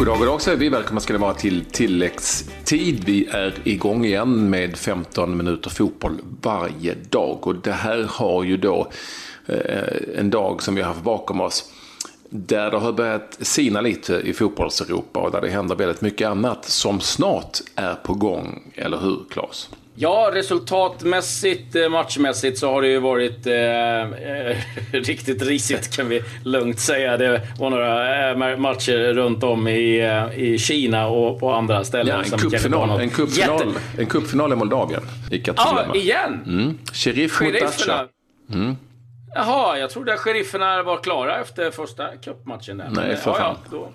God dag, god dag säger vi. Välkomna ska ni vara till tilläggstid. Vi är igång igen med 15 minuter fotboll varje dag. Och det här har ju då eh, en dag som vi har haft bakom oss där det har börjat sina lite i fotbollseuropa och där det händer väldigt mycket annat som snart är på gång. Eller hur, Claes? Ja, resultatmässigt, eh, matchmässigt så har det ju varit eh, eh, riktigt risigt kan vi lugnt säga. Det var några eh, matcher runt om i, i Kina och på andra ställen. Ja, en cupfinal, en cupfinal, en cupfinal i Moldavien. I Ja, igen! Mm. Sheriff mot Dacha. Mm. Jaha, jag trodde att sherifferna var klara efter första cupmatchen. Där. Nej, för fan. Ja, då.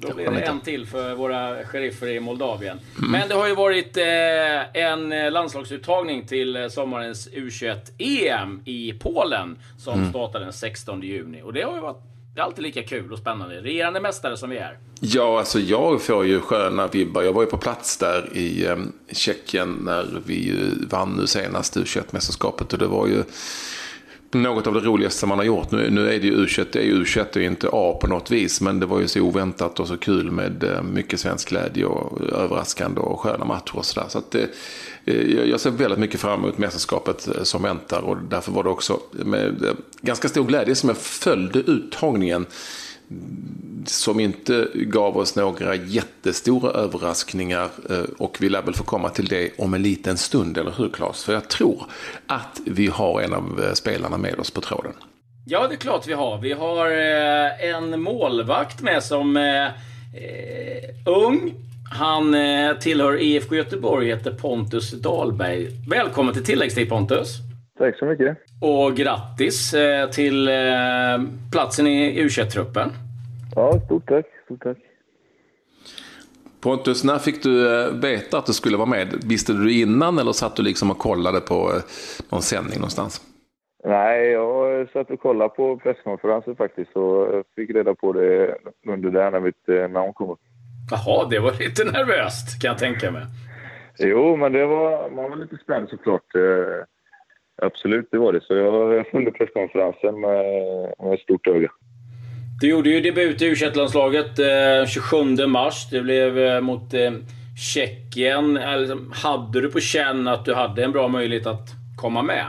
Då blir det en till för våra sheriffer i Moldavien. Mm. Men det har ju varit eh, en landslagsuttagning till eh, sommarens U21-EM i Polen som mm. startar den 16 juni. Och det har ju varit det är alltid lika kul och spännande. Regerande mästare som vi är. Ja, alltså jag får ju sköna vibbar. Jag var ju på plats där i eh, Tjeckien när vi vann nu senast U21-mästerskapet. Och det var ju något av det roligaste man har gjort. Nu, nu är det ju U21, det är ju U21 och inte A på något vis. Men det var ju så oväntat och så kul med eh, mycket svensk glädje och överraskande och sköna matcher och sådär. Så att eh, eh, det, jag ser väldigt mycket fram emot mästerskapet som väntar. Och därför var det också med ganska stor glädje som jag följde uttagningen som inte gav oss några jättestora överraskningar. Eh, och vi lär väl få komma till det om en liten stund, eller hur Claes? För jag tror att vi har en av eh, spelarna med oss på tråden. Ja, det är klart vi har. Vi har eh, en målvakt med som är ung. Han tillhör IFK Göteborg, heter Pontus Dahlberg. Välkommen till tilläggstid Pontus! Tack så mycket. Och grattis till platsen i U21-truppen. Ja, stort tack. Stort tack. Pontus, när fick du eh, veta att du skulle vara med? Visste du innan eller satt du liksom och kollade på eh, någon sändning någonstans? Nej, jag satt och kollade på presskonferensen faktiskt och fick reda på det under där när mitt eh, namn kom upp. Jaha, det var lite nervöst kan jag tänka mig. Jo, men det var, man var lite spänd såklart. Absolut, det var det. Så jag följde presskonferensen med, med stort öga. Du gjorde ju debut i u landslaget eh, 27 mars. Det blev eh, mot eh, Tjeckien. Liksom, hade du på känn att du hade en bra möjlighet att komma med?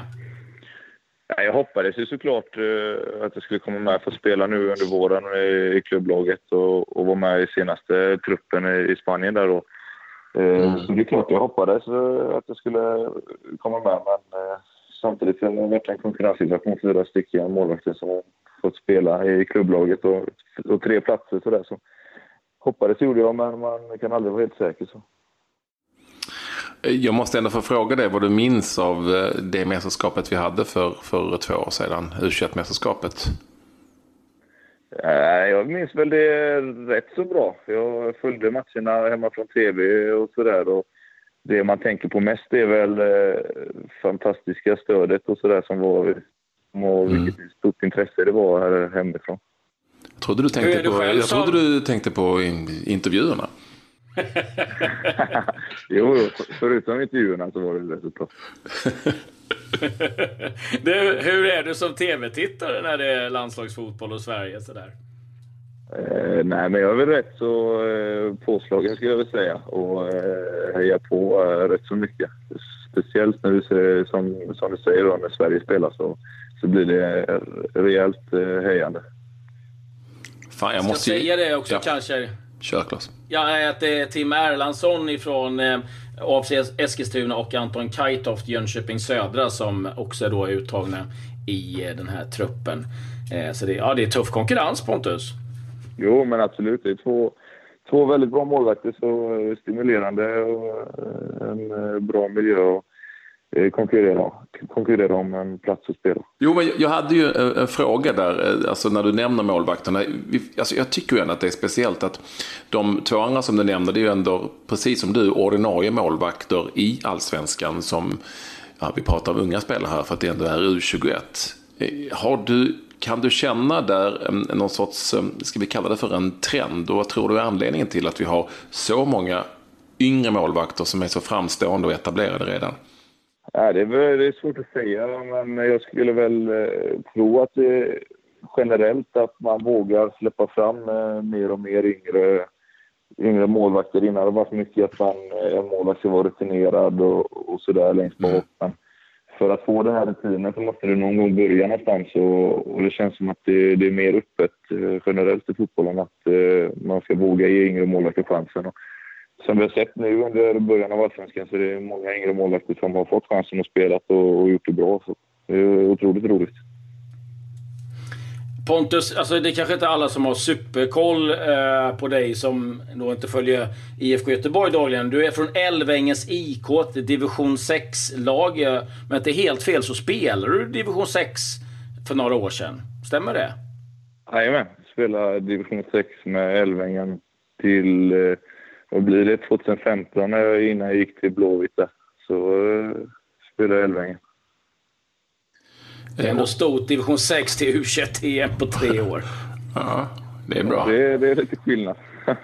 Ja, jag hoppades ju såklart eh, att jag skulle komma med för att spela nu under våren i, i klubblaget och, och vara med i senaste truppen i, i Spanien där då. Eh, mm. Så det är klart jag hoppades eh, att jag skulle komma med men eh, samtidigt har det varit en konkurrenssituation, fyra stycken målvakter som fått spela i klubblaget och, och tre platser sådär. Så hoppades gjorde jag, men man kan aldrig vara helt säker. Så. Jag måste ändå få fråga dig vad du minns av eh, det mästerskapet vi hade för, för två år sedan, U21-mästerskapet? Jag minns väl det rätt så bra. Jag följde matcherna hemma från tv och sådär. Det man tänker på mest är väl eh, fantastiska stödet och sådär som var och mm. vilket stort intresse det var här hemifrån. Jag trodde du tänkte, på, jag trodde du tänkte på intervjuerna. jo, förutom intervjuerna så var det resultat. du, hur är du som tv-tittare när det är landslagsfotboll och Sverige sådär? Eh, nej, men jag är väl rätt så eh, påslagen skulle jag vilja säga och eh, hejar på eh, rätt så mycket. Speciellt när du ser, som, som du säger då, när Sverige spelar så så blir det rejält eh, hejande. Fan, jag måste säga det också ja. kanske. Kör Klas. Ja, att det är Tim Erlandsson ifrån eh, AFC Eskilstuna och Anton Kajtoft Jönköping Södra som också är då uttagna i eh, den här truppen. Eh, så det, ja, det är tuff konkurrens Pontus. Jo, men absolut. Det är två, två väldigt bra målvakter. Så stimulerande och en bra miljö. Och Eh, konkurrera, konkurrera om en plats att spela. Jo, men jag hade ju en fråga där, eh, alltså när du nämner målvakterna. Alltså jag tycker ju ändå att det är speciellt att de två andra som du nämner, det är ju ändå precis som du, ordinarie målvakter i allsvenskan som, ja, vi pratar om unga spelare här för att det ändå är U21. Eh, har du, kan du känna där mm, någon sorts, mm, ska vi kalla det för en trend? Och vad tror du är anledningen till att vi har så många yngre målvakter som är så framstående och etablerade redan? Det, är, det är svårt att säga, men jag skulle väl eh, tro att det generellt att man vågar släppa fram eh, mer och mer yngre yngre målvakter. Innan har det varit mycket att man, en målvakt ska vara rutinerad och, och sådär längst bak. Mm. Men för att få den här rutinen så måste du någon gång börja någonstans och, och det känns som att det, det, är mer öppet eh, generellt i fotbollen att eh, man ska våga ge yngre målvakter chansen. Och som vi har sett nu under början av allsvenskan så är det många yngre målvakter som har fått chansen och spelat och, och gjort det bra. Så det är otroligt roligt. Pontus, alltså det är kanske inte alla som har superkoll eh, på dig som då inte följer IFK Göteborg dagligen. Du är från Älvängens IK, ett division 6-lag. Eh, men inte helt fel så spelade du division 6 för några år sedan. Stämmer det? Jajamän. Spelade division 6 med Älvängen till, eh, vad blir det, 2015 innan jag gick till Blåvitt där. Så eh, spelade jag Älvängen. Det är ändå stort. Division 6 till U21-EM på tre år. Ja, det är bra. Det, det är lite skillnad.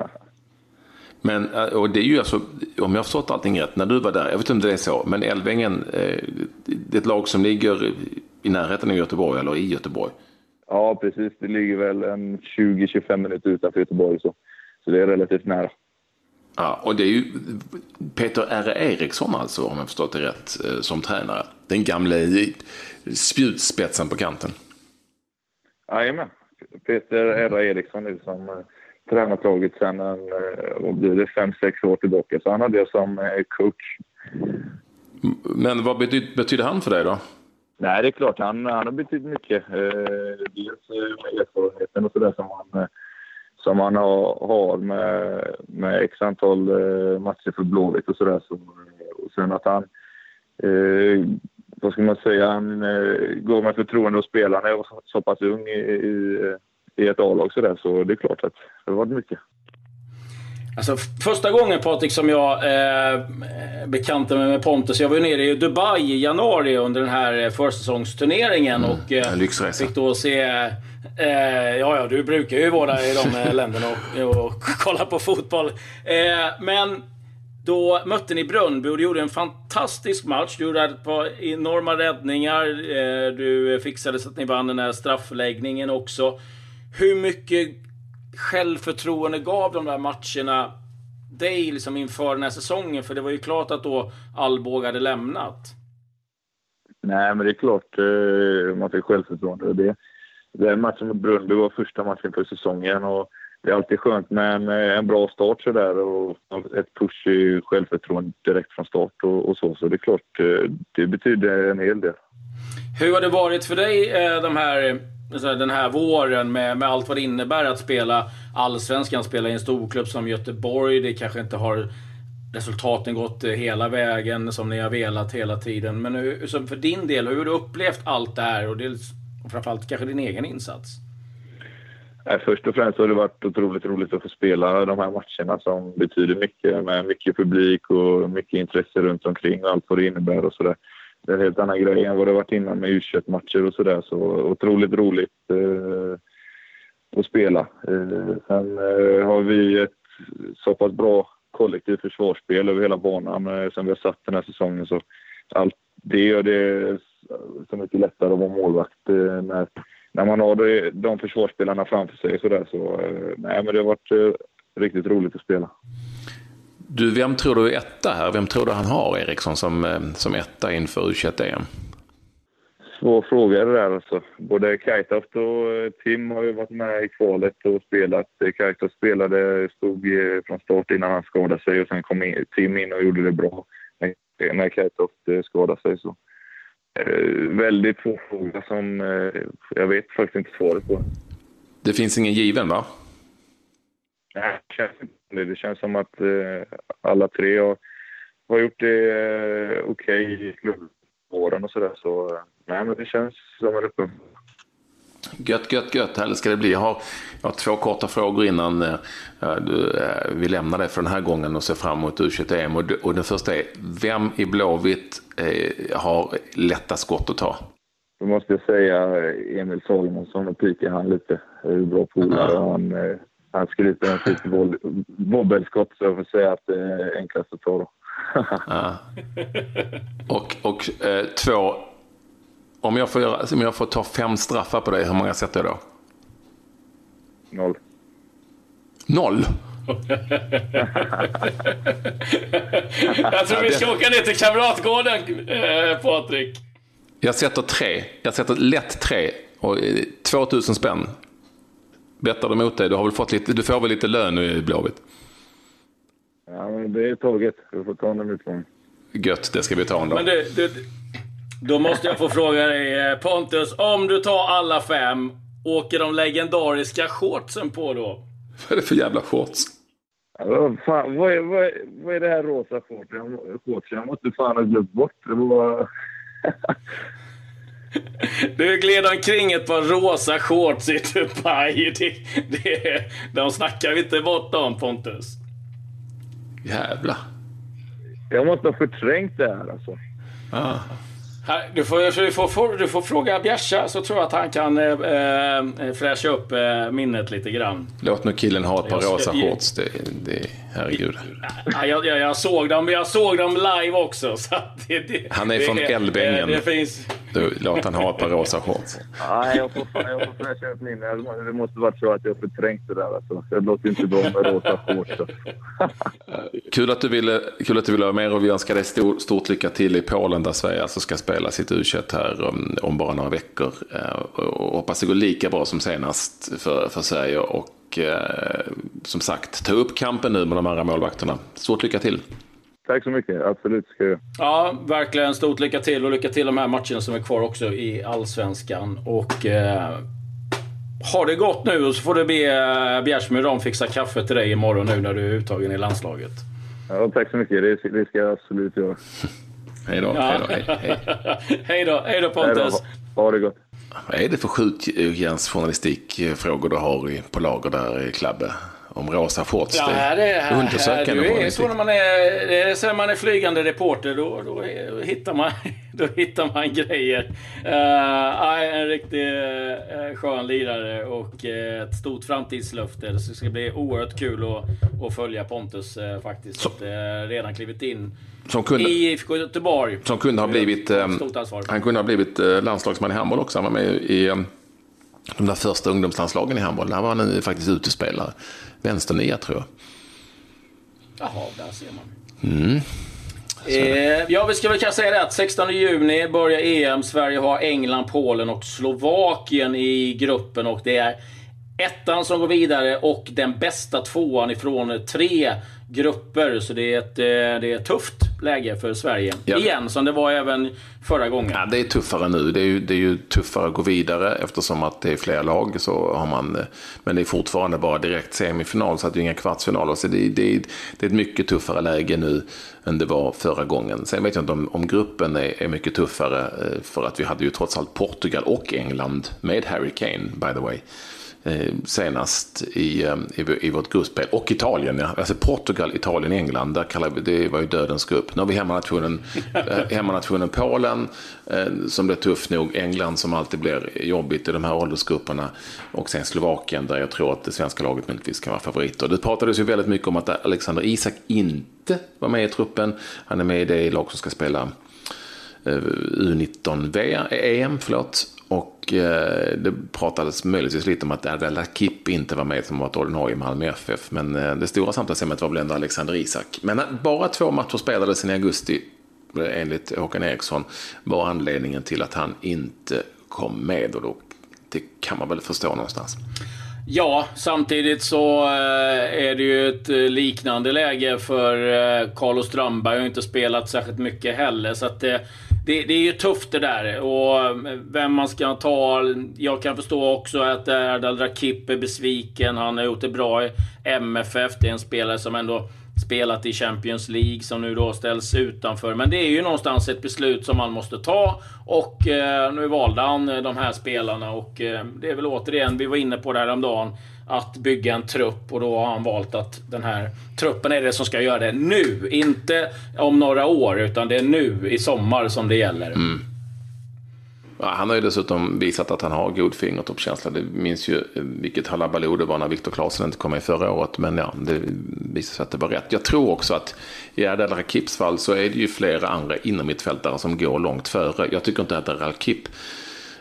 Men, eh, och det är ju alltså, om jag har förstått allting rätt, när du var där, jag vet inte om det är så, men Älvängen, eh, det är ett lag som ligger i närheten av Göteborg, eller i Göteborg? Ja, precis. Det ligger väl en 20-25 minuter utanför Göteborg, så, så det är relativt nära. Ja, och det är ju Peter R. Eriksson alltså, om jag förstått det rätt, eh, som tränare. Den gamle spjutspetsen på kanten. Jajamän. Peter R. Eriksson är som uh, tränat laget sedan uh, vad blir det, fem, sex år tillbaka. Så han hade jag som coach. Men vad betyder, betyder han för dig då? Nej, det är klart. Han, han har betytt mycket. Dels med erfarenheten och sådär som han som han har, har med, med x antal eh, matcher för Blåvitt och sådär. Så, och sen att han, eh, vad ska man säga, han eh, går med förtroende att spela när jag var så pass ung i, i, i ett A-lag sådär. Så det är klart att det har varit mycket. Alltså, första gången Patrik som jag eh, bekantade mig med Pontus, jag var ju nere i Dubai i januari under den här eh, försäsongsturneringen mm, och eh, fick då se Eh, ja, ja, du brukar ju vara i de eh, länderna och, och kolla på fotboll. Eh, men då mötte ni Brönnby och du gjorde en fantastisk match. Du gjorde ett par enorma räddningar. Eh, du fixade så att ni vann den här straffläggningen också. Hur mycket självförtroende gav de där matcherna dig liksom inför den här säsongen? För det var ju klart att då Alvbåge hade lämnat. Nej, men det är klart eh, man fick självförtroende. Det, den matchen mot Brunnby var första matchen för säsongen och det är alltid skönt med en, eh, en bra start sådär och ett push i självförtroende direkt från start och, och, så. Så det är klart, eh, det betyder en hel del. Hur har det varit för dig eh, de här, alltså, den här våren med, med allt vad det innebär att spela allsvenskan, spela i en storklubb som Göteborg. Det kanske inte har resultaten gått hela vägen som ni har velat hela tiden. Men hur, för din del, hur har du upplevt allt det här? Och dels och framförallt kanske din egen insats? Först och främst har det varit otroligt roligt att få spela de här matcherna som betyder mycket med mycket publik och mycket intresse runt omkring och allt vad det innebär och sådär. Det är en helt annan grej än vad det varit innan med u matcher och sådär. Så otroligt roligt eh, att spela. Eh, sen eh, har vi ett så pass bra kollektivt försvarsspel över hela banan eh, som vi har satt den här säsongen. Så allt det gör det så mycket lättare att vara målvakt eh, man har det, de försvarsspelarna framför sig. Så, där, så eh, nej, men det har varit eh, riktigt roligt att spela. Du, vem tror du är etta här? Vem tror du han har, Eriksson, som, som etta inför u em Svår fråga det där alltså. Både Kajtoft och Tim har ju varit med i kvalet och spelat. Kajtoft spelade, stod från start innan han skadade sig och sen kom Tim in och gjorde det bra när Kajtoft skadade sig. Så Eh, väldigt få frågor som eh, jag vet faktiskt inte svaret på. Det finns ingen given va? Nej, det känns inte det. känns som att eh, alla tre har, har gjort det okej okay i klubbåren och sådär. Så nej, men det känns som en öppen Gött, gött, gött. Härligt ska det bli. Jag har, jag har två korta frågor innan eh, du, eh, vi lämnar det för den här gången och ser fram emot U21-EM. Och, och den första är, vem i Blåvitt eh, har lättast skott att ta? Då måste jag säga eh, Emil Salomonsson och pikar han lite. Är bra polare. Mm. Han, eh, han skryter om sitt bobbelskott så jag får säga att det är enklast att ta då. ja. Och, och eh, två om jag, får göra, om jag får ta fem straffar på dig, hur många sätter jag då? Noll. Noll? jag tror vi ska åka ner till Kamratgården, eh, Patrik. Jag sätter tre. Jag sätter lätt tre. Och 2000 eh, spänn. Bettar du mot dig? Du, har väl fått lite, du får väl lite lön i Blåvitt? Ja, men det är taget. Du får ta den ifrån. Gött, det ska vi ta en dag. Men du, du, då måste jag få fråga dig eh, Pontus, om du tar alla fem, åker de legendariska shortsen på då? Vad är det för jävla shorts? Alltså, fan, vad, är, vad, är, vad är det här rosa shortsen? Jag måste fan ha glömt bort. Det var... Du gled omkring ett par rosa shorts i Dubai. Det, det, de snackar vi inte bort om, Pontus. Jävlar. Jag måste ha förträngt det här alltså. Ah. Du får, du, får, du får fråga Bjärsa så tror jag att han kan eh, eh, fräscha upp eh, minnet lite grann. Låt nu killen ha ett par jag, rosa shorts. Det, det, herregud. Ja, jag, jag, jag, såg dem, jag såg dem live också. Så det, det, han är från Älvängen. Det, finns... Du, låt han ha ett par rosa shorts. Nej, jag får, jag får fräscha upp minnet. Det måste varit så att jag förträngt det där. Alltså. Jag låter inte bra med rosa shorts. kul, att du ville, kul att du ville vara med och vi önskar dig stor, stort lycka till i Polen där Sverige alltså ska spela sitt u här om, om, bara några veckor. Eh, och hoppas det går lika bra som senast för, för Sverige. Och eh, som sagt, ta upp kampen nu med de andra målvakterna. Stort lycka till! Tack så mycket. Absolut ska jag. Ja, verkligen. Stort lycka till och lycka till de här matcherna som är kvar också i Allsvenskan. Och eh, ha det gott nu och så får du be eh, Bjärsmyr de fixa kaffe till dig imorgon nu när du är uttagen i landslaget. Ja, tack så mycket. Det, det ska jag absolut göra. hej då. Ja. Hej då. Hej, hej. hej då. Hej då Pontus. Då. Ha det gott. Vad är det för skjutjärnsjournalistikfrågor du har på lager där i Klabbe? Om rosa shorts. Ja, här är, här, undersök här, är så när man är, det är så när man är flygande reporter. Då, då, då, hittar, man, då hittar man grejer. Uh, en riktigt uh, skön lirare och uh, ett stort framtidslöfte. Det ska bli oerhört kul att, att följa Pontus uh, faktiskt. Så. Att, redan klivit in som kunde, i IFK Göteborg. Som kunde ha blivit, han kunde ha blivit landslagsman i handboll också. Han var med i de där första ungdomslandslagen i handboll. Där var han faktiskt utespelare. Vänsternia tror jag. Jaha, där ser man. Mm. Eh, ja, vi ska väl kanske säga det att 16 juni börjar EM. Sverige har England, Polen och Slovakien i gruppen. Och det är ettan som går vidare och den bästa tvåan ifrån tre grupper. Så det är ett, eh, det är tufft läge för Sverige. Ja. Igen, som det var även förra gången. Ja, det är tuffare nu. Det är, ju, det är ju tuffare att gå vidare eftersom att det är fler lag. Så har man, men det är fortfarande bara direkt semifinal, så att det är inga kvartsfinaler. Så det, det, det är ett mycket tuffare läge nu än det var förra gången. Sen vet jag inte om, om gruppen är, är mycket tuffare, eh, för att vi hade ju trots allt Portugal och England med Harry Kane, by the way. Eh, senast i, eh, i, i vårt gruppspel. Och Italien, ja. Alltså Portugal, Italien, England. Där kallar vi, det var ju dödens grupp. Nu har vi hemmanationen, eh, hemmanationen Polen som blir tuff nog. England som alltid blir jobbigt i de här åldersgrupperna. Och sen Slovakien där jag tror att det svenska laget möjligtvis kan vara favoriter. Det pratades ju väldigt mycket om att Alexander Isak inte var med i truppen. Han är med i det lag som ska spela U19-EM. förlåt. Och eh, det pratades möjligtvis lite om att Erdal Rakip inte var med som var ordinarie i Malmö FF. Men eh, det stora samtalsämnet var väl ändå Alexander Isak. Men bara två matcher spelades i augusti, eh, enligt Håkan Eriksson, var anledningen till att han inte kom med. Och då, det kan man väl förstå någonstans. Ja, samtidigt så eh, är det ju ett eh, liknande läge för Carlos Strömberg. har inte spelat särskilt mycket heller. Så att det, det, är ju tufft det där. Och mm, vem man ska ta. Jag kan förstå också att Erdal Rakip är besviken. Han har gjort det bra i MFF. Det är en spelare som ändå spelat i Champions League som nu då ställs utanför. Men det är ju någonstans ett beslut som man måste ta. Och eh, nu valde han de här spelarna och eh, det är väl återigen, vi var inne på det här om dagen att bygga en trupp och då har han valt att den här truppen är det som ska göra det nu. Inte om några år, utan det är nu i sommar som det gäller. Mm. Ja, han har ju dessutom visat att han har god fingertoppskänsla. Det minns ju eh, vilket halabaloo det var när Viktor Claesson inte kom med förra året. Men ja, det visade sig att det var rätt. Jag tror också att i Erdal Rakips fall så är det ju flera andra innermittfältare som går långt före. Jag tycker inte att Rakip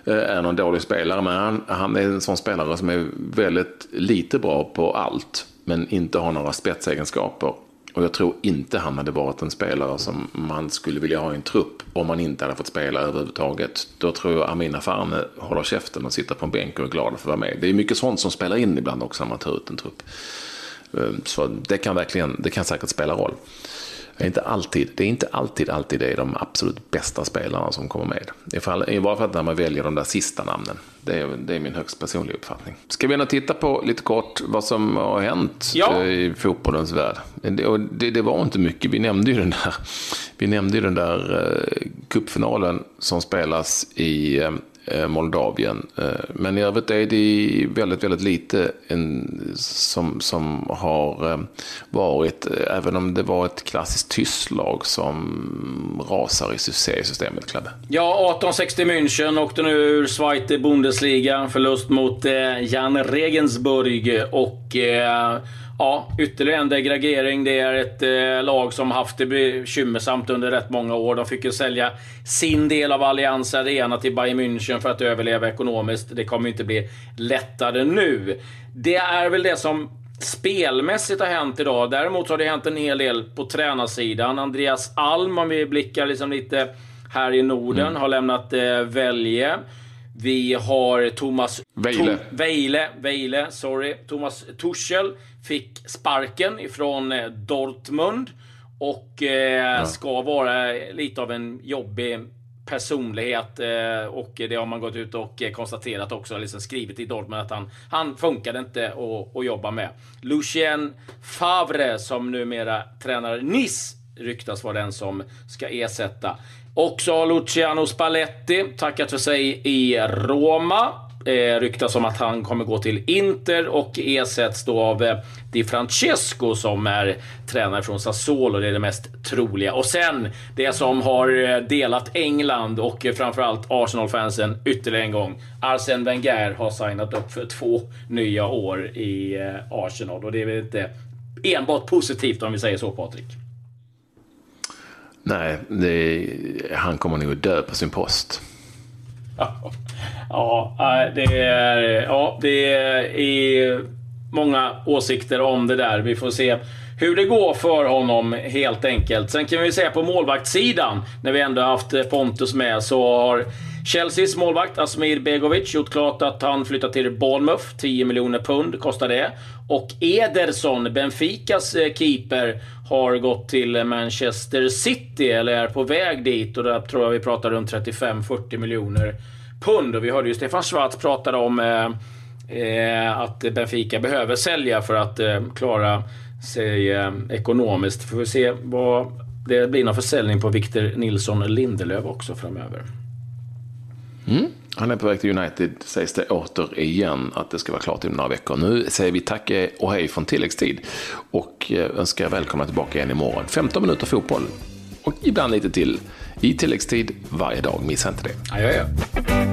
Eh, är någon dålig spelare, men han, han är en sån spelare som är väldigt lite bra på allt. men inte har några spetsegenskaper. Och jag tror inte han hade varit en spelare som man skulle vilja ha i en trupp om man inte hade fått spela överhuvudtaget. Då tror jag Amina Farne håller käften och sitter på en bänk och är glad för att vara med. Det är mycket sånt som spelar in ibland också när man tar ut en trupp. Eh, så det kan verkligen, det kan säkert spela roll. Det är inte alltid, det är inte alltid, alltid det är de absolut bästa spelarna som kommer med. I, fall, I varje fall när man väljer de där sista namnen. Det är, det är min högst personliga uppfattning. Ska vi ändå titta på lite kort vad som har hänt ja. Eh, i fotbollens värld? Det, det, det, var inte mycket. Vi nämnde ju den där, vi nämnde den där eh, cupfinalen som spelas i eh, Eh, Moldavien. Eh, men i övrigt är det väldigt, väldigt lite som, som har eh, varit, även om det var ett klassiskt tyst lag som rasar i systemet, Klabbe. Ja, 1860 München åkte nu ur Zweite Bundesliga. Förlust mot Jan Regensburg och Ja, ytterligare en degradering. Det är ett eh, lag som haft det bekymmersamt under rätt många år. De fick ju sälja sin del av Allianz Arena till Bayern München för att överleva ekonomiskt. Det kommer inte bli lättare nu. Det är väl det som spelmässigt har hänt idag. Däremot har det hänt en hel del på tränarsidan. Andreas Alm, om vi blickar liksom lite här i Norden, mm. har lämnat eh, Välje. Vi har Thomas... Weile. Weile, Weile, sorry. Thomas Tuchel fick sparken ifrån eh, Dortmund. Och eh, ja. ska vara lite av en jobbig personlighet. Eh, och det har man gått ut och konstaterat också. Liksom skrivit i Dortmund att han, han funkade inte att, att jobba med. Lucien Favre som numera tränar Nice ryktas vara den som ska ersätta. Också har Luciano Spalletti tackat för sig i Roma. Eh, ryktas om att han kommer gå till Inter och ersätts då av eh, Di Francesco som är tränare från Sassuolo. Det är det mest troliga. Och sen det som har eh, delat England och eh, framförallt Arsenal-fansen ytterligare en gång. Arsene Wenger har signat upp för två nya år i eh, Arsenal och det är väl inte enbart positivt om vi säger så Patrik. Nej, det, han kommer nog dö på sin post. Ja, det är, ja, det är många åsikter om det där. Vi får se hur det går för honom helt enkelt. Sen kan vi säga på målvaktssidan, när vi ändå haft Pontus med, så har Chelseas målvakt Asmir Begovic gjort klart att han flyttar till Bournemouth. 10 miljoner pund kostar det. Och Ederson, Benficas eh, keeper, har gått till Manchester City, eller är på väg dit. Och där tror jag vi pratar runt 35-40 miljoner pund. Och vi hörde ju Stefan Schwarz prata om eh, eh, att Benfica behöver sälja för att eh, klara sig eh, ekonomiskt. Får vi se vad det blir någon försäljning på Victor Nilsson Lindelöf också framöver. Mm. Han är på väg till United, sägs det återigen att det ska vara klart inom några veckor. Nu säger vi tack eh, och hej från tilläggstid och eh, önskar välkomna tillbaka igen imorgon. 15 minuter fotboll och ibland lite till i tilläggstid varje dag. Missa inte det. Ja.